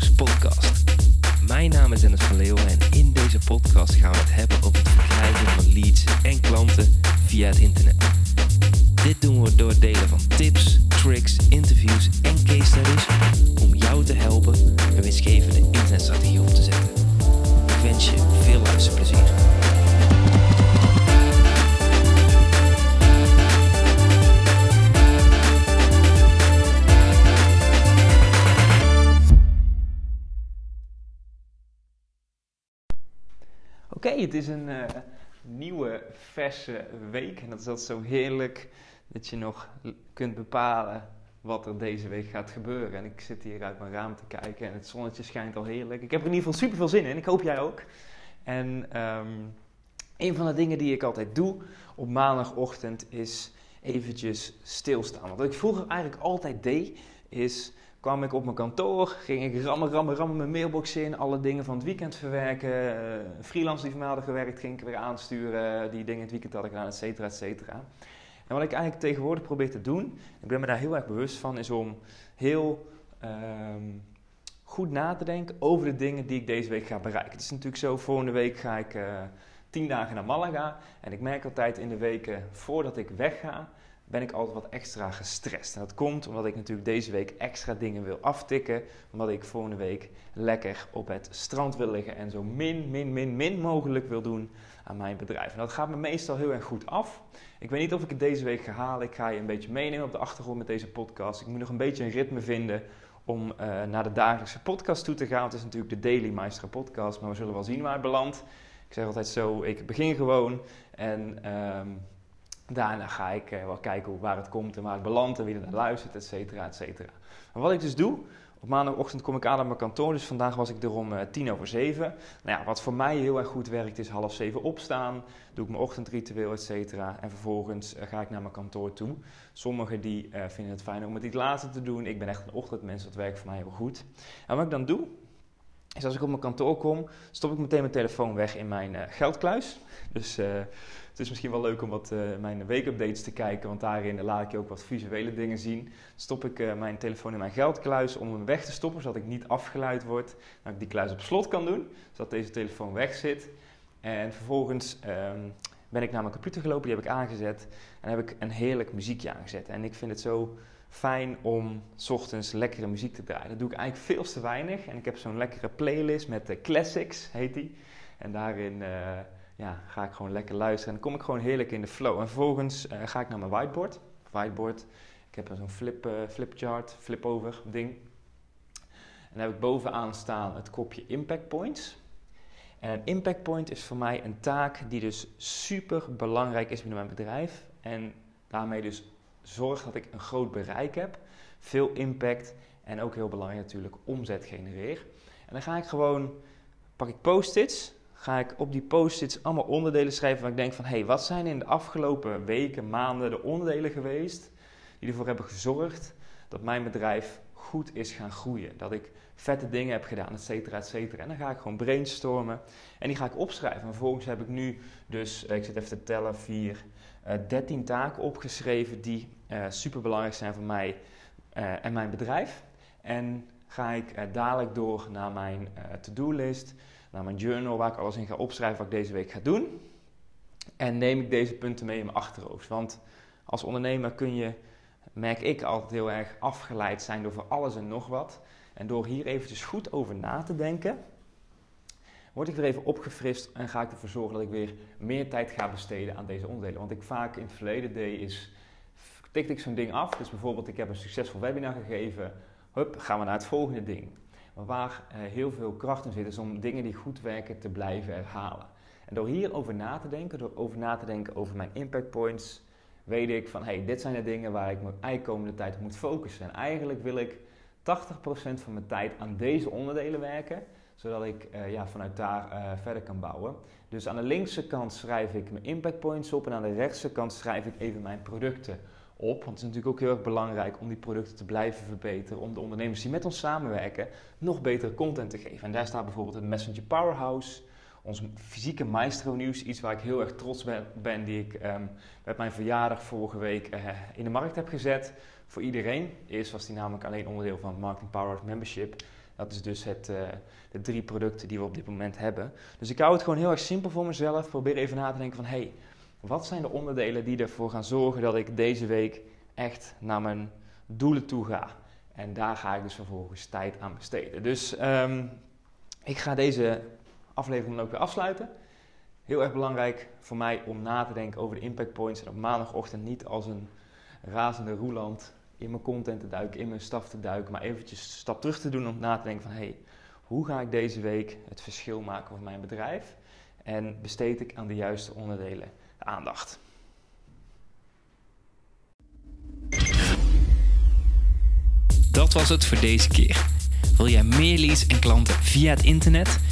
Podcast. Mijn naam is Dennis van Leeuwen en in deze podcast gaan we het hebben over het verkrijgen van leads en klanten via het internet. Oké, het is een eh, nieuwe, verse week. En dat is altijd zo heerlijk dat je nog kunt bepalen wat er deze week gaat gebeuren. En ik zit hier uit mijn raam te kijken en het zonnetje schijnt al heerlijk. Ik heb er in ieder geval super veel zin in. Ik hoop jij ook. En ehm, een van de dingen die ik altijd doe op maandagochtend is eventjes stilstaan. Want wat ik vroeger eigenlijk altijd deed, is kwam ik op mijn kantoor, ging ik rammen, rammen, rammen mijn mailbox in, alle dingen van het weekend verwerken, eh, freelance die voor mij hadden gewerkt, ging ik weer aansturen, die dingen het weekend hadden gedaan, et cetera, et cetera. En wat ik eigenlijk tegenwoordig probeer te doen, ik ben me daar heel erg bewust van, is om heel ehm, goed na te denken over de dingen die ik deze week ga bereiken. Het is natuurlijk zo, volgende week ga ik eh, tien dagen naar Malaga en ik merk altijd in de weken voordat ik wegga, ben ik altijd wat extra gestrest. En dat komt omdat ik natuurlijk deze week extra dingen wil aftikken. Omdat ik volgende week lekker op het strand wil liggen en zo min, min, min, min mogelijk wil doen aan mijn bedrijf. En dat gaat me meestal heel erg goed af. Ik weet niet of ik het deze week ga halen. Ik ga je een beetje meenemen op de achtergrond met deze podcast. Ik moet nog een beetje een ritme vinden om eh, naar de dagelijkse podcast toe te gaan. Het is natuurlijk de Daily Maestro podcast, maar we zullen wel zien waar het belandt. Ik zeg altijd zo, ik begin gewoon en... ehm, Daarna ga ik eh, wel kijken waar het komt en waar het belandt en wie er naar luistert, et cetera, et cetera. Maar wat ik dus doe, op maandagochtend kom ik aan op mijn kantoor, dus vandaag was ik er om eh, tien over zeven. Nou ja, wat voor mij heel erg goed werkt is half zeven opstaan, doe ik mijn ochtendritueel, et cetera. En vervolgens eh, ga ik naar mijn kantoor toe. Sommigen die vinden het fijn om het iets later te doen. Ik ben echt een ochtendmens, dat werkt voor mij heel goed. En wat ik dan doe, is als ik op mijn kantoor kom, stop ik meteen mijn telefoon weg in mijn eh, geldkluis. Dus eh, het is misschien wel leuk om wat eh, mijn weekupdates te kijken, want daarin laat ik je ook wat visuele dingen zien. Stop ik mijn telefoon in mijn geldkluis om hem weg te stoppen, zodat ik niet afgeleid word. Dat ik die kluis op slot kan doen, zodat deze telefoon weg zit. En vervolgens ehm, ben ik naar mijn computer gelopen, die heb ik aangezet. En heb ik een heerlijk muziekje aangezet. En ik vind het zo fijn om 's ochtends lekkere muziek te draaien. Dat doe ik eigenlijk veel te weinig. En ik heb zo'n lekkere playlist met de classics, heet die. En daarin... eh, ja, ga ik gewoon lekker luisteren en dan kom ik gewoon heerlijk in de flow. En vervolgens eh, ga ik naar mijn whiteboard. Whiteboard, ik heb zo'n flip, eh, flipchart, flip-over ding. En dan heb ik bovenaan staan het kopje impact points. En een impact point is voor mij een taak die dus super belangrijk is binnen mijn bedrijf. En daarmee dus zorgt dat ik een groot bereik heb, veel impact en ook heel belangrijk natuurlijk omzet genereer. En dan ga ik gewoon, pak ik post-its, ga ik op die post-its allemaal onderdelen schrijven waar ik denk van... hé, hey, wat zijn in de afgelopen weken, maanden de onderdelen geweest... die ervoor hebben gezorgd dat mijn bedrijf goed is gaan groeien. Dat ik vette dingen heb gedaan, et cetera, et cetera. En dan ga ik gewoon brainstormen en die ga ik opschrijven. En vervolgens heb ik nu dus, eh, ik zit even te tellen, vier, 13 taken opgeschreven... die eh super belangrijk zijn voor mij en mijn bedrijf. En ga ik dadelijk door naar mijn to-do-list naar mijn journal waar ik alles in ga opschrijven wat ik deze week ga doen. En neem ik deze punten mee in mijn achterhoofd. Want als ondernemer kun je, merk ik altijd heel erg afgeleid zijn door alles en nog wat. En door hier eventjes goed over na te denken, word ik weer even opgefrist en ga ik ervoor zorgen dat ik weer meer tijd ga besteden aan deze onderdelen. Want ik vaak in het verleden deed is, tikte ik zo'n ding af. Dus bijvoorbeeld ik heb een succesvol webinar gegeven, hup, gaan we naar het volgende ding. Maar waar eh, heel veel kracht in zit, is om dingen die goed werken te blijven herhalen. En door hierover na te denken, door over na te denken over mijn impact points, weet ik van hey, dit zijn de dingen waar ik me komende tijd op moet focussen. En eigenlijk wil ik 80% van mijn tijd aan deze onderdelen werken, zodat ik eh, ja, vanuit daar eh, verder kan bouwen. Dus aan de linkse kant schrijf ik mijn impact points op en aan de rechtse kant schrijf ik even mijn producten op. Want het is natuurlijk ook heel erg belangrijk om die producten te blijven verbeteren. Om de ondernemers die met ons samenwerken nog betere content te geven. En daar staat bijvoorbeeld het Messenger Powerhouse. Ons fysieke Maestro nieuws. Iets waar ik heel erg trots ben. ben die ik um, met mijn verjaardag vorige week uh, in de markt heb gezet. Voor iedereen. Eerst was die namelijk alleen onderdeel van Marketing Powerhouse Membership. Dat is dus het, eh, de drie producten die we op dit moment hebben. Dus ik hou het gewoon heel erg simpel voor mezelf. Probeer even na te denken van, hey, wat zijn de onderdelen die ervoor gaan zorgen dat ik deze week echt naar mijn doelen toe ga? En daar ga ik dus vervolgens tijd aan besteden. Dus um, ik ga deze aflevering dan ook weer afsluiten. Heel erg belangrijk voor mij om na te denken over de impact points en op maandagochtend niet als een razende roeland in mijn content te duiken, in mijn staf te duiken, maar eventjes een stap terug te doen om na te denken van hey, hoe ga ik deze week het verschil maken voor mijn bedrijf en besteed ik aan de juiste onderdelen de aandacht. Dat was het voor deze keer. Wil jij meer leads en klanten via het internet?